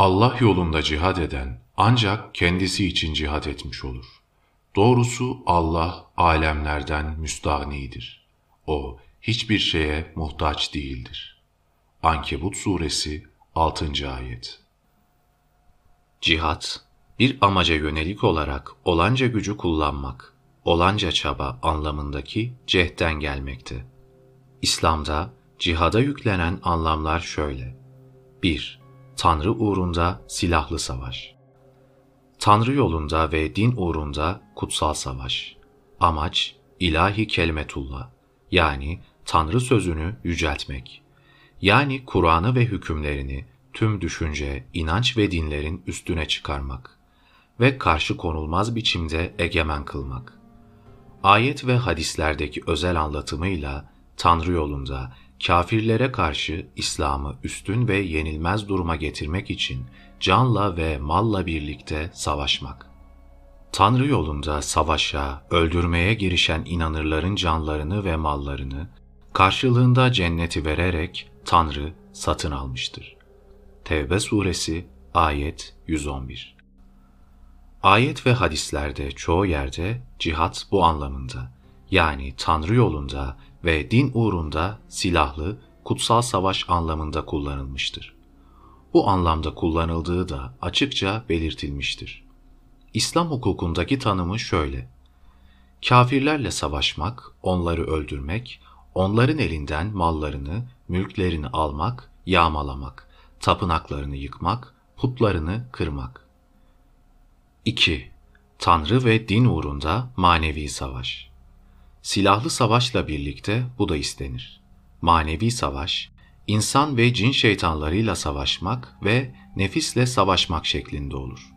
Allah yolunda cihad eden ancak kendisi için cihad etmiş olur. Doğrusu Allah alemlerden müstahnidir. O hiçbir şeye muhtaç değildir. Ankebut suresi 6. ayet Cihat, bir amaca yönelik olarak olanca gücü kullanmak, olanca çaba anlamındaki cehden gelmekte. İslam'da cihada yüklenen anlamlar şöyle. 1. Tanrı uğrunda silahlı savaş. Tanrı yolunda ve din uğrunda kutsal savaş. Amaç ilahi kelimetullah yani Tanrı sözünü yüceltmek. Yani Kur'an'ı ve hükümlerini tüm düşünce, inanç ve dinlerin üstüne çıkarmak ve karşı konulmaz biçimde egemen kılmak. Ayet ve hadislerdeki özel anlatımıyla Tanrı yolunda kafirlere karşı İslam'ı üstün ve yenilmez duruma getirmek için canla ve malla birlikte savaşmak. Tanrı yolunda savaşa, öldürmeye girişen inanırların canlarını ve mallarını, karşılığında cenneti vererek Tanrı satın almıştır. Tevbe suresi ayet 111 Ayet ve hadislerde çoğu yerde cihat bu anlamında, yani Tanrı yolunda ve din uğrunda silahlı, kutsal savaş anlamında kullanılmıştır. Bu anlamda kullanıldığı da açıkça belirtilmiştir. İslam hukukundaki tanımı şöyle. Kafirlerle savaşmak, onları öldürmek, onların elinden mallarını, mülklerini almak, yağmalamak, tapınaklarını yıkmak, putlarını kırmak. 2. Tanrı ve din uğrunda manevi savaş. Silahlı savaşla birlikte bu da istenir. Manevi savaş, insan ve cin şeytanlarıyla savaşmak ve nefisle savaşmak şeklinde olur.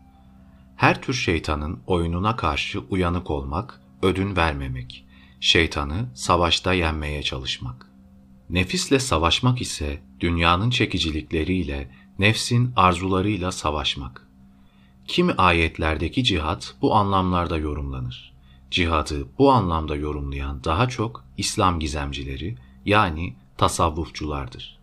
Her tür şeytanın oyununa karşı uyanık olmak, ödün vermemek, şeytanı savaşta yenmeye çalışmak. Nefisle savaşmak ise dünyanın çekicilikleriyle, nefsin arzularıyla savaşmak. Kimi ayetlerdeki cihat bu anlamlarda yorumlanır. Cihadı bu anlamda yorumlayan daha çok İslam gizemcileri yani tasavvufçulardır.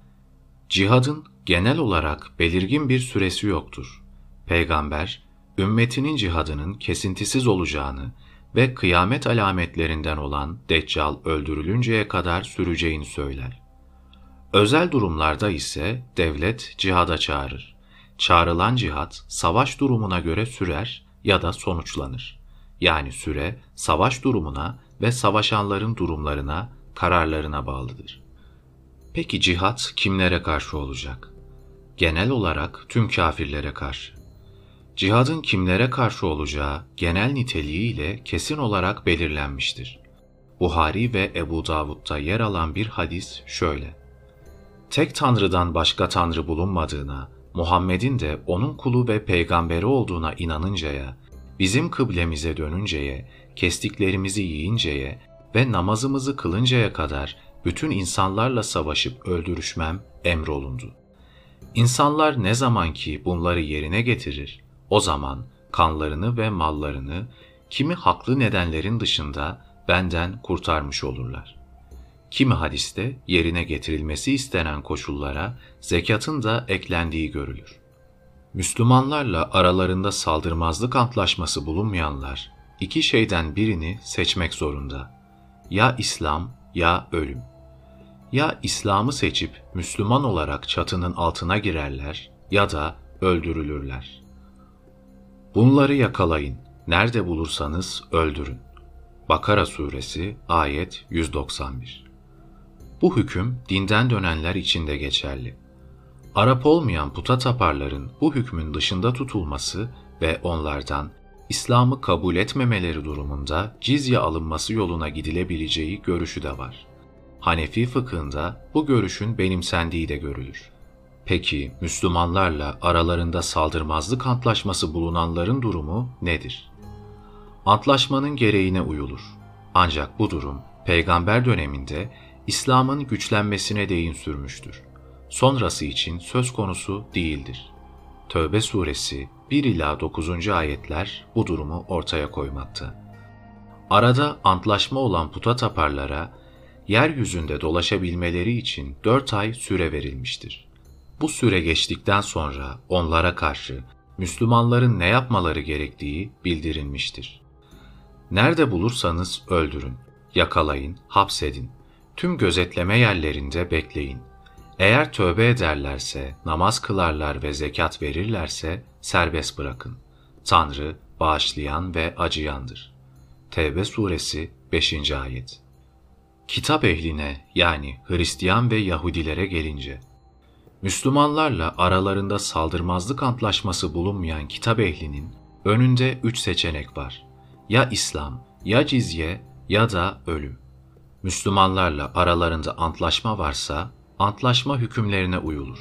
Cihadın genel olarak belirgin bir süresi yoktur. Peygamber, ümmetinin cihadının kesintisiz olacağını ve kıyamet alametlerinden olan Deccal öldürülünceye kadar süreceğini söyler. Özel durumlarda ise devlet cihada çağırır. Çağrılan cihat savaş durumuna göre sürer ya da sonuçlanır. Yani süre savaş durumuna ve savaşanların durumlarına, kararlarına bağlıdır. Peki cihat kimlere karşı olacak? Genel olarak tüm kafirlere karşı. Cihadın kimlere karşı olacağı genel niteliğiyle kesin olarak belirlenmiştir. Buhari ve Ebu Davud'da yer alan bir hadis şöyle. Tek Tanrı'dan başka Tanrı bulunmadığına, Muhammed'in de onun kulu ve peygamberi olduğuna inanıncaya, bizim kıblemize dönünceye, kestiklerimizi yiyinceye ve namazımızı kılıncaya kadar bütün insanlarla savaşıp öldürüşmem emrolundu. İnsanlar ne zaman ki bunları yerine getirir, o zaman kanlarını ve mallarını kimi haklı nedenlerin dışında benden kurtarmış olurlar. Kimi hadiste yerine getirilmesi istenen koşullara zekatın da eklendiği görülür. Müslümanlarla aralarında saldırmazlık antlaşması bulunmayanlar iki şeyden birini seçmek zorunda. Ya İslam ya ölüm. Ya İslam'ı seçip Müslüman olarak çatının altına girerler ya da öldürülürler. Bunları yakalayın, nerede bulursanız öldürün. Bakara Suresi ayet 191 Bu hüküm dinden dönenler için de geçerli. Arap olmayan puta taparların bu hükmün dışında tutulması ve onlardan İslam'ı kabul etmemeleri durumunda cizye alınması yoluna gidilebileceği görüşü de var. Hanefi fıkhında bu görüşün benimsendiği de görülür. Peki Müslümanlarla aralarında saldırmazlık antlaşması bulunanların durumu nedir? Antlaşmanın gereğine uyulur. Ancak bu durum peygamber döneminde İslam'ın güçlenmesine değin sürmüştür. Sonrası için söz konusu değildir. Tövbe suresi 1 ila 9. ayetler bu durumu ortaya koymakta. Arada antlaşma olan puta taparlara yeryüzünde dolaşabilmeleri için dört ay süre verilmiştir. Bu süre geçtikten sonra onlara karşı Müslümanların ne yapmaları gerektiği bildirilmiştir. Nerede bulursanız öldürün, yakalayın, hapsedin. Tüm gözetleme yerlerinde bekleyin. Eğer tövbe ederlerse, namaz kılarlar ve zekat verirlerse serbest bırakın. Tanrı bağışlayan ve acıyandır. Tevbe suresi 5. ayet. Kitap ehline yani Hristiyan ve Yahudilere gelince, Müslümanlarla aralarında saldırmazlık antlaşması bulunmayan kitap ehlinin önünde üç seçenek var. Ya İslam, ya cizye ya da ölüm. Müslümanlarla aralarında antlaşma varsa antlaşma hükümlerine uyulur.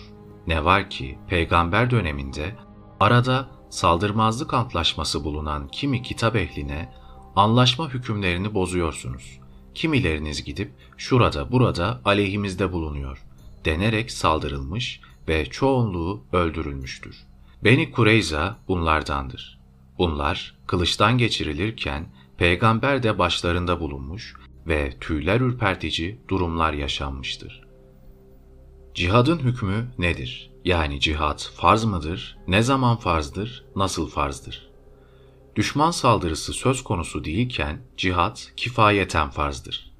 Ne var ki peygamber döneminde arada saldırmazlık antlaşması bulunan kimi kitap ehline anlaşma hükümlerini bozuyorsunuz. Kimileriniz gidip şurada burada aleyhimizde bulunuyor denerek saldırılmış ve çoğunluğu öldürülmüştür. Beni Kureyza bunlardandır. Bunlar kılıçtan geçirilirken peygamber de başlarında bulunmuş ve tüyler ürpertici durumlar yaşanmıştır. Cihadın hükmü nedir? Yani cihad farz mıdır? Ne zaman farzdır? Nasıl farzdır? Düşman saldırısı söz konusu değilken cihad kifayeten farzdır.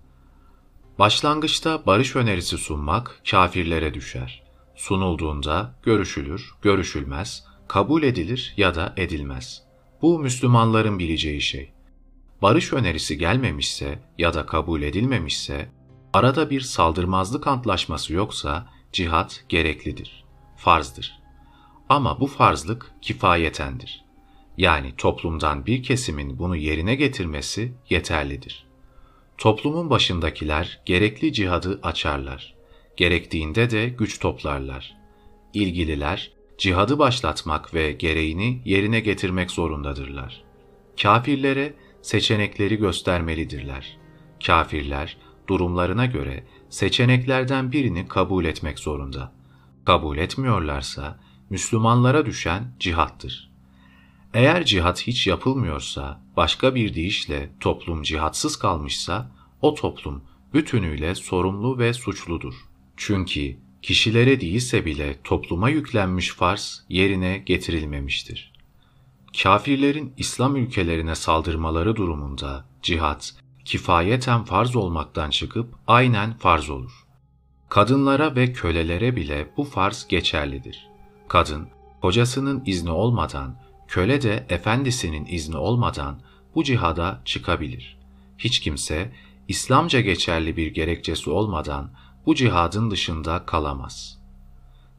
Başlangıçta barış önerisi sunmak kafirlere düşer. Sunulduğunda görüşülür, görüşülmez, kabul edilir ya da edilmez. Bu Müslümanların bileceği şey. Barış önerisi gelmemişse ya da kabul edilmemişse, arada bir saldırmazlık antlaşması yoksa cihat gereklidir, farzdır. Ama bu farzlık kifayetendir. Yani toplumdan bir kesimin bunu yerine getirmesi yeterlidir. Toplumun başındakiler gerekli cihadı açarlar. Gerektiğinde de güç toplarlar. İlgililer cihadı başlatmak ve gereğini yerine getirmek zorundadırlar. Kafirlere seçenekleri göstermelidirler. Kafirler durumlarına göre seçeneklerden birini kabul etmek zorunda. Kabul etmiyorlarsa Müslümanlara düşen cihattır. Eğer cihat hiç yapılmıyorsa, başka bir deyişle toplum cihatsız kalmışsa, o toplum bütünüyle sorumlu ve suçludur. Çünkü kişilere değilse bile topluma yüklenmiş farz yerine getirilmemiştir. Kafirlerin İslam ülkelerine saldırmaları durumunda cihat kifayeten farz olmaktan çıkıp aynen farz olur. Kadınlara ve kölelere bile bu farz geçerlidir. Kadın, kocasının izni olmadan, köle de efendisinin izni olmadan bu cihada çıkabilir. Hiç kimse İslamca geçerli bir gerekçesi olmadan bu cihadın dışında kalamaz.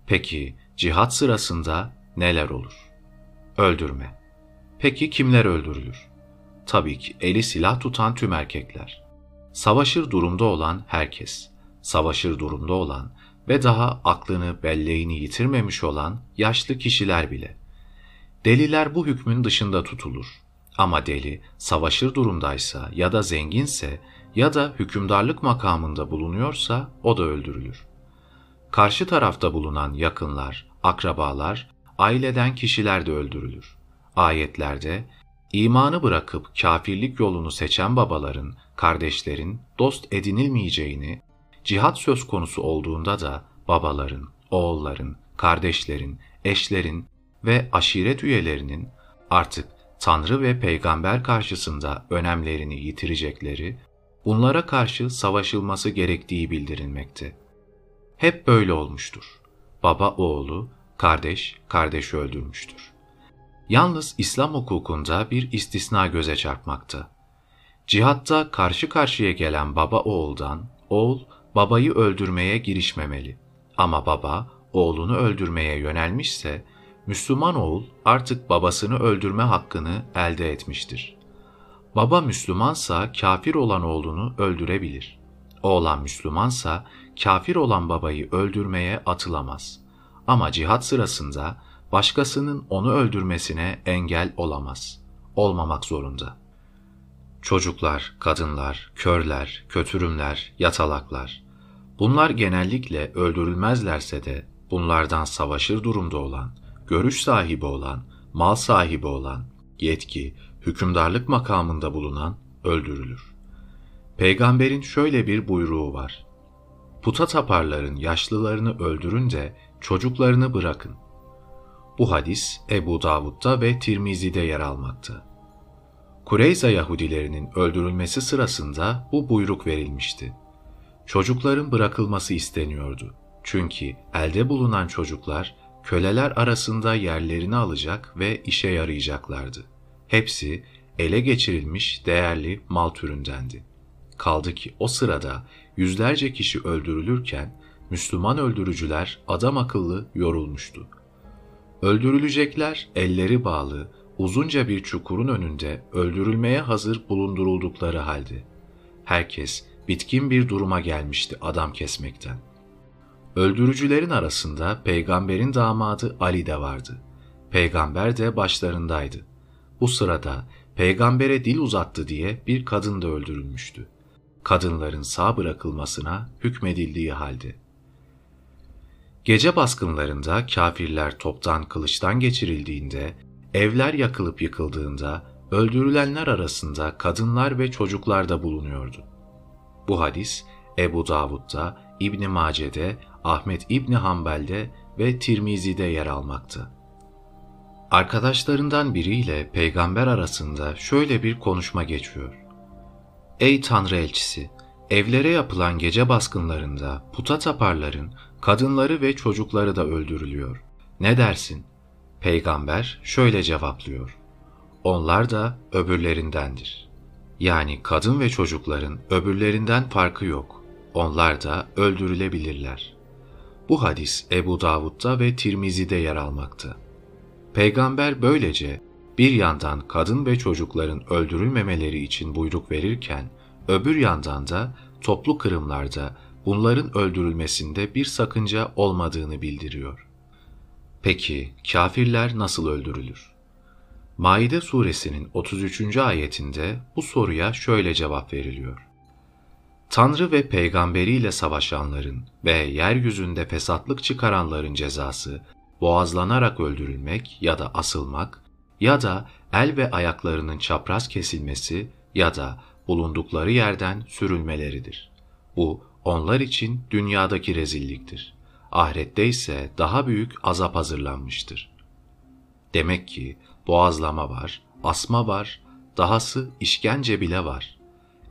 Peki cihat sırasında neler olur? Öldürme. Peki kimler öldürülür? Tabii ki eli silah tutan tüm erkekler. Savaşır durumda olan herkes. Savaşır durumda olan ve daha aklını belleğini yitirmemiş olan yaşlı kişiler bile. Deliler bu hükmün dışında tutulur. Ama deli savaşır durumdaysa ya da zenginse ya da hükümdarlık makamında bulunuyorsa o da öldürülür. Karşı tarafta bulunan yakınlar, akrabalar, aileden kişiler de öldürülür. Ayetlerde imanı bırakıp kafirlik yolunu seçen babaların, kardeşlerin dost edinilmeyeceğini, cihat söz konusu olduğunda da babaların, oğulların, kardeşlerin, eşlerin ve aşiret üyelerinin artık Tanrı ve peygamber karşısında önemlerini yitirecekleri, bunlara karşı savaşılması gerektiği bildirilmekte. Hep böyle olmuştur. Baba oğlu, kardeş kardeşi öldürmüştür. Yalnız İslam hukukunda bir istisna göze çarpmakta. Cihatta karşı karşıya gelen baba oğuldan, oğul babayı öldürmeye girişmemeli. Ama baba oğlunu öldürmeye yönelmişse, Müslüman oğul artık babasını öldürme hakkını elde etmiştir. Baba Müslümansa kafir olan oğlunu öldürebilir. Oğlan Müslümansa kafir olan babayı öldürmeye atılamaz. Ama cihat sırasında başkasının onu öldürmesine engel olamaz. Olmamak zorunda. Çocuklar, kadınlar, körler, kötürümler, yatalaklar. Bunlar genellikle öldürülmezlerse de bunlardan savaşır durumda olan, görüş sahibi olan, mal sahibi olan, yetki, hükümdarlık makamında bulunan öldürülür. Peygamberin şöyle bir buyruğu var. Puta taparların yaşlılarını öldürün de çocuklarını bırakın. Bu hadis Ebu Davud'da ve Tirmizi'de yer almakta. Kureyza Yahudilerinin öldürülmesi sırasında bu buyruk verilmişti. Çocukların bırakılması isteniyordu. Çünkü elde bulunan çocuklar köleler arasında yerlerini alacak ve işe yarayacaklardı. Hepsi ele geçirilmiş değerli mal türündendi. Kaldı ki o sırada yüzlerce kişi öldürülürken Müslüman öldürücüler adam akıllı yorulmuştu. Öldürülecekler elleri bağlı, uzunca bir çukurun önünde öldürülmeye hazır bulunduruldukları halde. Herkes bitkin bir duruma gelmişti adam kesmekten. Öldürücülerin arasında peygamberin damadı Ali de vardı. Peygamber de başlarındaydı. Bu sırada peygambere dil uzattı diye bir kadın da öldürülmüştü. Kadınların sağ bırakılmasına hükmedildiği halde. Gece baskınlarında kafirler toptan kılıçtan geçirildiğinde, evler yakılıp yıkıldığında öldürülenler arasında kadınlar ve çocuklar da bulunuyordu. Bu hadis Ebu Davud'da, İbn Mace'de, Ahmet İbni Hanbel'de ve Tirmizi'de yer almakta. Arkadaşlarından biriyle peygamber arasında şöyle bir konuşma geçiyor. Ey Tanrı elçisi! Evlere yapılan gece baskınlarında puta taparların kadınları ve çocukları da öldürülüyor. Ne dersin? Peygamber şöyle cevaplıyor. Onlar da öbürlerindendir. Yani kadın ve çocukların öbürlerinden farkı yok. Onlar da öldürülebilirler. Bu hadis Ebu Davud'da ve Tirmizi'de yer almakta. Peygamber böylece bir yandan kadın ve çocukların öldürülmemeleri için buyruk verirken, öbür yandan da toplu kırımlarda bunların öldürülmesinde bir sakınca olmadığını bildiriyor. Peki kafirler nasıl öldürülür? Maide suresinin 33. ayetinde bu soruya şöyle cevap veriliyor. Tanrı ve peygamberiyle savaşanların ve yeryüzünde fesatlık çıkaranların cezası boğazlanarak öldürülmek ya da asılmak ya da el ve ayaklarının çapraz kesilmesi ya da bulundukları yerden sürülmeleridir. Bu onlar için dünyadaki rezilliktir. Ahirette ise daha büyük azap hazırlanmıştır. Demek ki boğazlama var, asma var, dahası işkence bile var.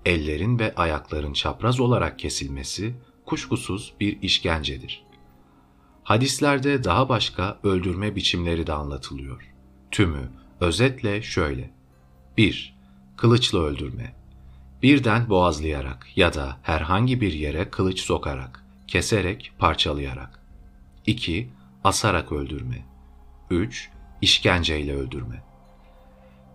Ellerin ve ayakların çapraz olarak kesilmesi kuşkusuz bir işkencedir. Hadislerde daha başka öldürme biçimleri de anlatılıyor. Tümü özetle şöyle. 1. Kılıçla öldürme. Birden boğazlayarak ya da herhangi bir yere kılıç sokarak, keserek, parçalayarak. 2. Asarak öldürme. 3. İşkenceyle öldürme.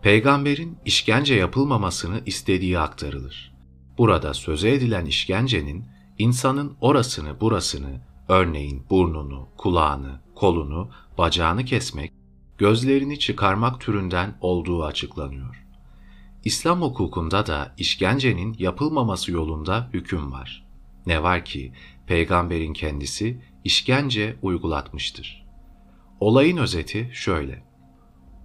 Peygamberin işkence yapılmamasını istediği aktarılır. Burada söze edilen işkencenin insanın orasını burasını, örneğin burnunu, kulağını, kolunu, bacağını kesmek, gözlerini çıkarmak türünden olduğu açıklanıyor. İslam hukukunda da işkencenin yapılmaması yolunda hüküm var. Ne var ki peygamberin kendisi işkence uygulatmıştır. Olayın özeti şöyle.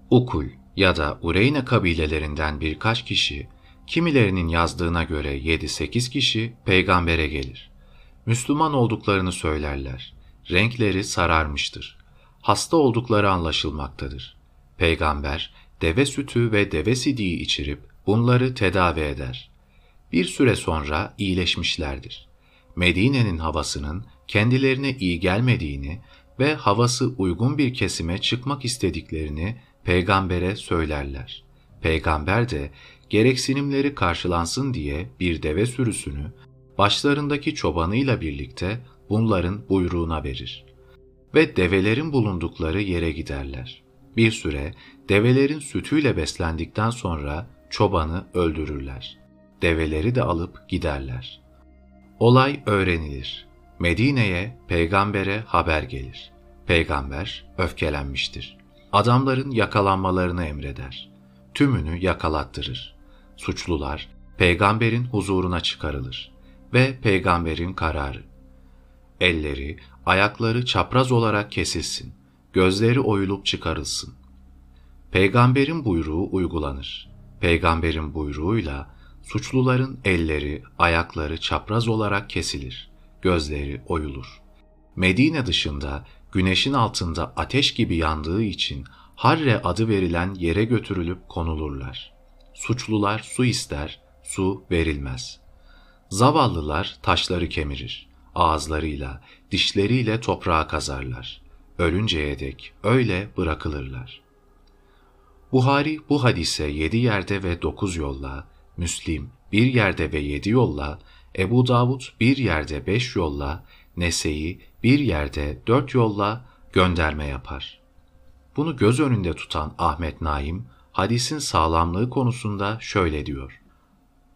Ukul ya da Ureyne kabilelerinden birkaç kişi, kimilerinin yazdığına göre 7-8 kişi peygambere gelir. Müslüman olduklarını söylerler. Renkleri sararmıştır. Hasta oldukları anlaşılmaktadır. Peygamber deve sütü ve deve sidiği içirip bunları tedavi eder. Bir süre sonra iyileşmişlerdir. Medine'nin havasının kendilerine iyi gelmediğini ve havası uygun bir kesime çıkmak istediklerini peygambere söylerler. Peygamber de gereksinimleri karşılansın diye bir deve sürüsünü başlarındaki çobanıyla birlikte bunların buyruğuna verir. Ve develerin bulundukları yere giderler. Bir süre develerin sütüyle beslendikten sonra çobanı öldürürler. Develeri de alıp giderler. Olay öğrenilir. Medine'ye peygambere haber gelir. Peygamber öfkelenmiştir. Adamların yakalanmalarını emreder. Tümünü yakalattırır. Suçlular peygamberin huzuruna çıkarılır ve peygamberin kararı. Elleri, ayakları çapraz olarak kesilsin, gözleri oyulup çıkarılsın. Peygamberin buyruğu uygulanır. Peygamberin buyruğuyla suçluların elleri, ayakları çapraz olarak kesilir, gözleri oyulur. Medine dışında güneşin altında ateş gibi yandığı için Harre adı verilen yere götürülüp konulurlar. Suçlular su ister, su verilmez. Zavallılar taşları kemirir. Ağızlarıyla, dişleriyle toprağa kazarlar. Ölünceye dek öyle bırakılırlar. Buhari bu hadise yedi yerde ve dokuz yolla, Müslim bir yerde ve yedi yolla, Ebu Davud bir yerde beş yolla, Nese'yi bir yerde dört yolla gönderme yapar. Bunu göz önünde tutan Ahmet Naim, hadisin sağlamlığı konusunda şöyle diyor.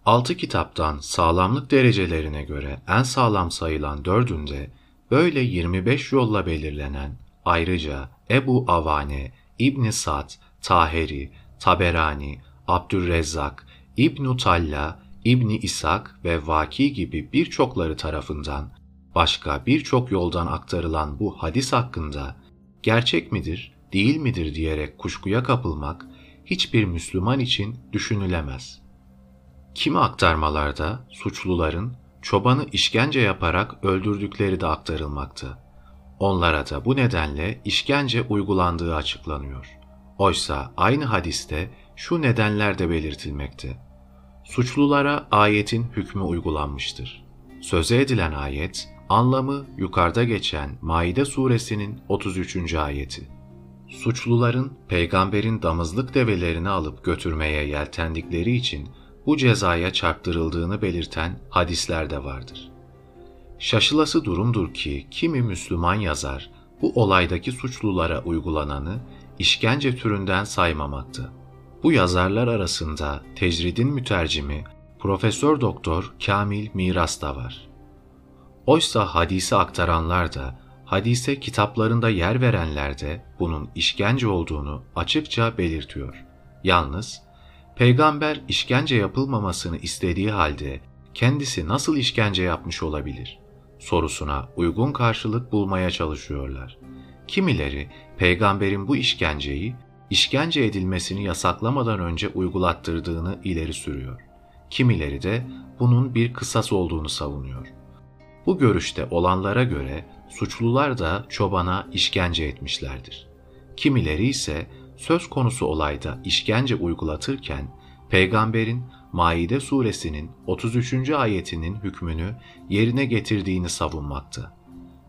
Altı kitaptan sağlamlık derecelerine göre en sağlam sayılan dördünde böyle 25 yolla belirlenen ayrıca Ebu Avane, İbn Sad, Taheri, Taberani, Abdülrezzak, İbn Talla, İbni İshak ve Vaki gibi birçokları tarafından başka birçok yoldan aktarılan bu hadis hakkında gerçek midir, değil midir diyerek kuşkuya kapılmak hiçbir Müslüman için düşünülemez. Kimi aktarmalarda suçluların çobanı işkence yaparak öldürdükleri de aktarılmakta. Onlara da bu nedenle işkence uygulandığı açıklanıyor. Oysa aynı hadiste şu nedenler de belirtilmekte. Suçlulara ayetin hükmü uygulanmıştır. Söze edilen ayet, anlamı yukarıda geçen Maide suresinin 33. ayeti. Suçluların peygamberin damızlık develerini alıp götürmeye yeltendikleri için bu cezaya çarptırıldığını belirten hadisler de vardır. Şaşılası durumdur ki kimi Müslüman yazar bu olaydaki suçlulara uygulananı işkence türünden saymamakta. Bu yazarlar arasında tecridin mütercimi Profesör Doktor Kamil Miras da var. Oysa hadisi aktaranlar da, hadise kitaplarında yer verenler de bunun işkence olduğunu açıkça belirtiyor. Yalnız peygamber işkence yapılmamasını istediği halde kendisi nasıl işkence yapmış olabilir? Sorusuna uygun karşılık bulmaya çalışıyorlar. Kimileri peygamberin bu işkenceyi işkence edilmesini yasaklamadan önce uygulattırdığını ileri sürüyor. Kimileri de bunun bir kısas olduğunu savunuyor. Bu görüşte olanlara göre suçlular da çobana işkence etmişlerdir. Kimileri ise söz konusu olayda işkence uygulatırken peygamberin Maide suresinin 33. ayetinin hükmünü yerine getirdiğini savunmakta.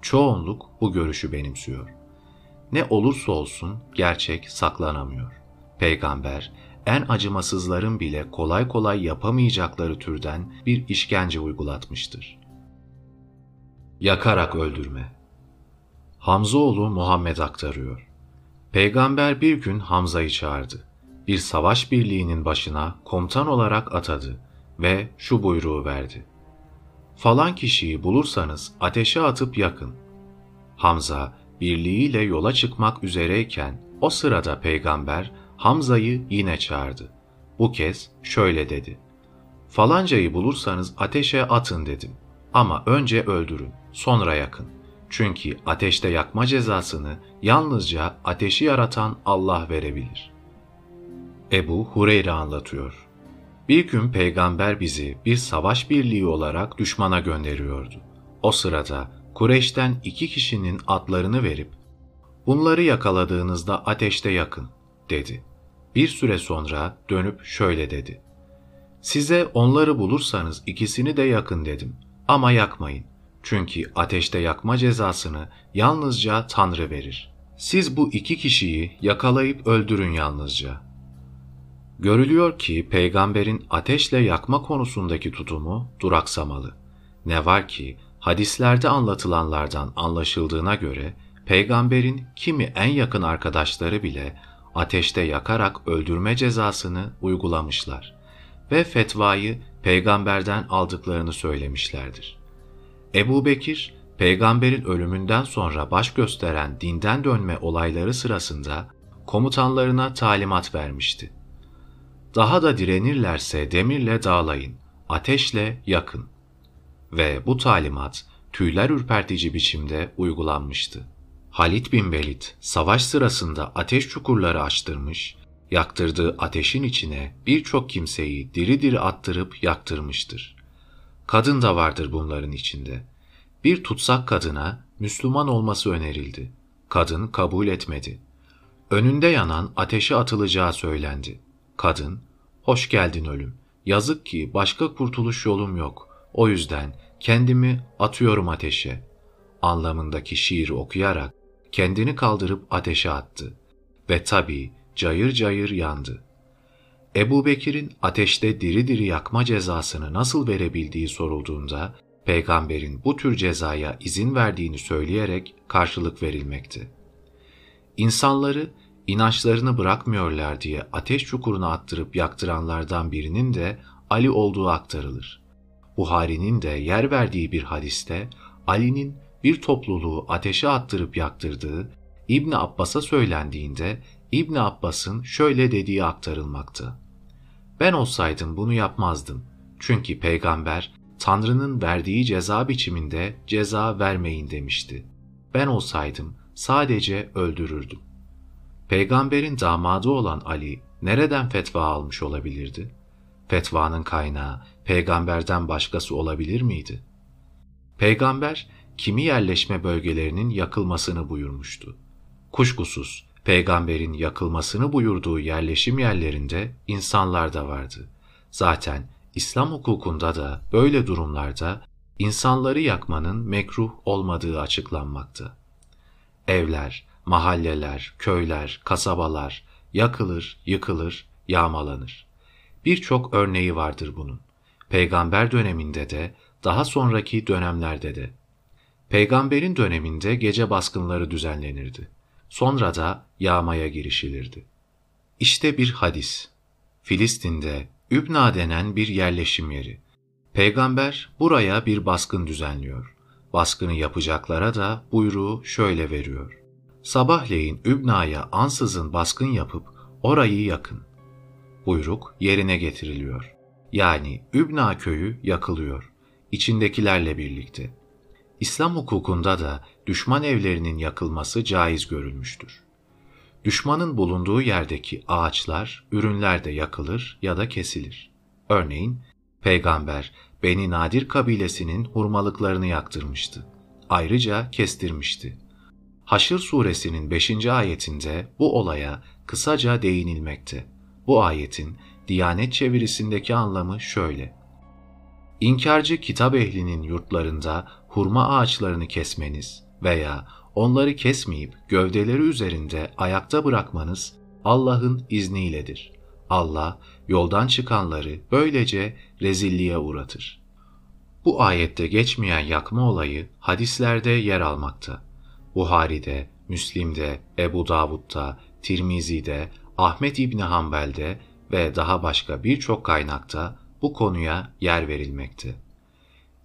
Çoğunluk bu görüşü benimsiyor. Ne olursa olsun gerçek saklanamıyor. Peygamber en acımasızların bile kolay kolay yapamayacakları türden bir işkence uygulatmıştır. Yakarak öldürme Hamzaoğlu Muhammed aktarıyor. Peygamber bir gün Hamza'yı çağırdı. Bir savaş birliğinin başına komutan olarak atadı ve şu buyruğu verdi. Falan kişiyi bulursanız ateşe atıp yakın. Hamza birliğiyle yola çıkmak üzereyken o sırada peygamber Hamza'yı yine çağırdı. Bu kez şöyle dedi. Falancayı bulursanız ateşe atın dedim. Ama önce öldürün, sonra yakın. Çünkü ateşte yakma cezasını yalnızca ateşi yaratan Allah verebilir. Ebu Hureyre anlatıyor. Bir gün peygamber bizi bir savaş birliği olarak düşmana gönderiyordu. O sırada Kureyş'ten iki kişinin atlarını verip bunları yakaladığınızda ateşte yakın dedi. Bir süre sonra dönüp şöyle dedi. Size onları bulursanız ikisini de yakın dedim ama yakmayın. Çünkü ateşte yakma cezasını yalnızca Tanrı verir. Siz bu iki kişiyi yakalayıp öldürün yalnızca. Görülüyor ki peygamberin ateşle yakma konusundaki tutumu duraksamalı. Ne var ki hadislerde anlatılanlardan anlaşıldığına göre peygamberin kimi en yakın arkadaşları bile ateşte yakarak öldürme cezasını uygulamışlar ve fetvayı peygamberden aldıklarını söylemişlerdir. Ebu Bekir, peygamberin ölümünden sonra baş gösteren dinden dönme olayları sırasında komutanlarına talimat vermişti. Daha da direnirlerse demirle dağlayın, ateşle yakın. Ve bu talimat tüyler ürpertici biçimde uygulanmıştı. Halit bin Velid savaş sırasında ateş çukurları açtırmış, yaktırdığı ateşin içine birçok kimseyi diri diri attırıp yaktırmıştır. Kadın da vardır bunların içinde. Bir tutsak kadına Müslüman olması önerildi. Kadın kabul etmedi. Önünde yanan ateşe atılacağı söylendi. Kadın, hoş geldin ölüm. Yazık ki başka kurtuluş yolum yok. O yüzden kendimi atıyorum ateşe. Anlamındaki şiiri okuyarak kendini kaldırıp ateşe attı. Ve tabii cayır cayır yandı. Ebu Bekir'in ateşte diri diri yakma cezasını nasıl verebildiği sorulduğunda, peygamberin bu tür cezaya izin verdiğini söyleyerek karşılık verilmekti. İnsanları inançlarını bırakmıyorlar diye ateş çukuruna attırıp yaktıranlardan birinin de Ali olduğu aktarılır. Buhari'nin de yer verdiği bir hadiste Ali'nin bir topluluğu ateşe attırıp yaktırdığı İbn Abbas'a söylendiğinde İbn Abbas'ın şöyle dediği aktarılmakta. Ben olsaydım bunu yapmazdım. Çünkü peygamber Tanrı'nın verdiği ceza biçiminde ceza vermeyin demişti. Ben olsaydım sadece öldürürdüm. Peygamberin damadı olan Ali nereden fetva almış olabilirdi? Fetvanın kaynağı peygamberden başkası olabilir miydi? Peygamber kimi yerleşme bölgelerinin yakılmasını buyurmuştu. Kuşkusuz peygamberin yakılmasını buyurduğu yerleşim yerlerinde insanlar da vardı. Zaten İslam hukukunda da böyle durumlarda insanları yakmanın mekruh olmadığı açıklanmakta. Evler, mahalleler, köyler, kasabalar yakılır, yıkılır, yağmalanır. Birçok örneği vardır bunun. Peygamber döneminde de, daha sonraki dönemlerde de. Peygamberin döneminde gece baskınları düzenlenirdi. Sonra da yağmaya girişilirdi. İşte bir hadis. Filistin'de Übna denen bir yerleşim yeri. Peygamber buraya bir baskın düzenliyor. Baskını yapacaklara da buyruğu şöyle veriyor. Sabahleyin Übna'ya ansızın baskın yapıp orayı yakın. Buyruk yerine getiriliyor. Yani Übna köyü yakılıyor. İçindekilerle birlikte. İslam hukukunda da düşman evlerinin yakılması caiz görülmüştür. Düşmanın bulunduğu yerdeki ağaçlar, ürünler de yakılır ya da kesilir. Örneğin, Peygamber Beni Nadir kabilesinin hurmalıklarını yaktırmıştı. Ayrıca kestirmişti. Haşr suresinin 5. ayetinde bu olaya kısaca değinilmekte. Bu ayetin Diyanet çevirisindeki anlamı şöyle. İnkarcı kitap ehlinin yurtlarında hurma ağaçlarını kesmeniz veya onları kesmeyip gövdeleri üzerinde ayakta bırakmanız Allah'ın izniyledir. Allah yoldan çıkanları böylece rezilliğe uğratır. Bu ayette geçmeyen yakma olayı hadislerde yer almakta. Buhari'de, Müslim'de, Ebu Davud'da, Tirmizi'de, Ahmet İbni Hanbel'de ve daha başka birçok kaynakta bu konuya yer verilmekte.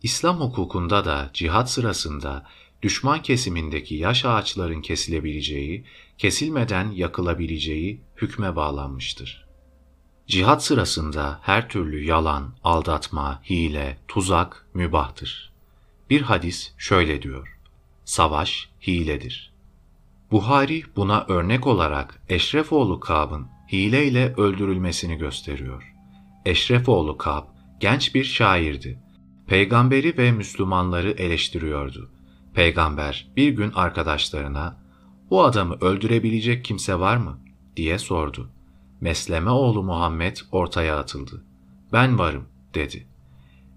İslam hukukunda da cihat sırasında düşman kesimindeki yaş ağaçların kesilebileceği, kesilmeden yakılabileceği hükme bağlanmıştır. Cihat sırasında her türlü yalan, aldatma, hile, tuzak mübahtır. Bir hadis şöyle diyor. Savaş hiledir. Buhari buna örnek olarak Eşrefoğlu Kab'ın hileyle öldürülmesini gösteriyor. Eşrefoğlu Kab genç bir şairdi. Peygamberi ve Müslümanları eleştiriyordu. Peygamber bir gün arkadaşlarına "Bu adamı öldürebilecek kimse var mı?" diye sordu. Mesleme oğlu Muhammed ortaya atıldı. "Ben varım." dedi.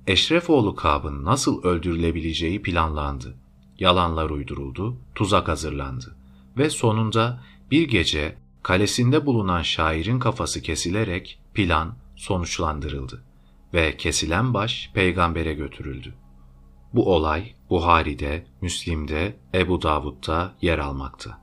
Eşrefoğlu Kab'ın nasıl öldürülebileceği planlandı. Yalanlar uyduruldu, tuzak hazırlandı ve sonunda bir gece kalesinde bulunan şairin kafası kesilerek plan sonuçlandırıldı ve kesilen baş peygambere götürüldü. Bu olay Buhari'de, Müslim'de, Ebu Davud'da yer almakta.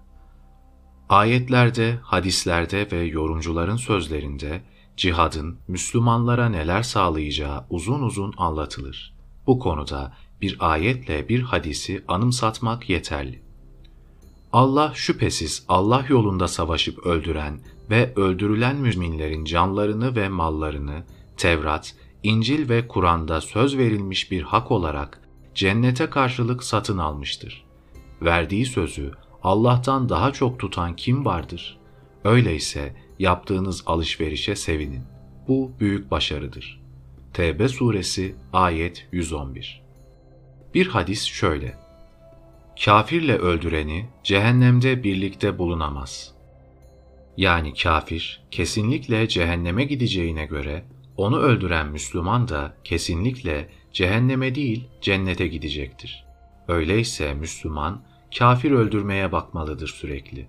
Ayetlerde, hadislerde ve yorumcuların sözlerinde cihadın Müslümanlara neler sağlayacağı uzun uzun anlatılır. Bu konuda bir ayetle bir hadisi anımsatmak yeterli. Allah şüphesiz Allah yolunda savaşıp öldüren ve öldürülen müminlerin canlarını ve mallarını Tevrat, İncil ve Kur'an'da söz verilmiş bir hak olarak cennete karşılık satın almıştır. Verdiği sözü Allah'tan daha çok tutan kim vardır? Öyleyse yaptığınız alışverişe sevinin. Bu büyük başarıdır. Tevbe suresi ayet 111 Bir hadis şöyle. Kafirle öldüreni cehennemde birlikte bulunamaz. Yani kafir kesinlikle cehenneme gideceğine göre onu öldüren Müslüman da kesinlikle cehenneme değil cennete gidecektir. Öyleyse Müslüman kafir öldürmeye bakmalıdır sürekli.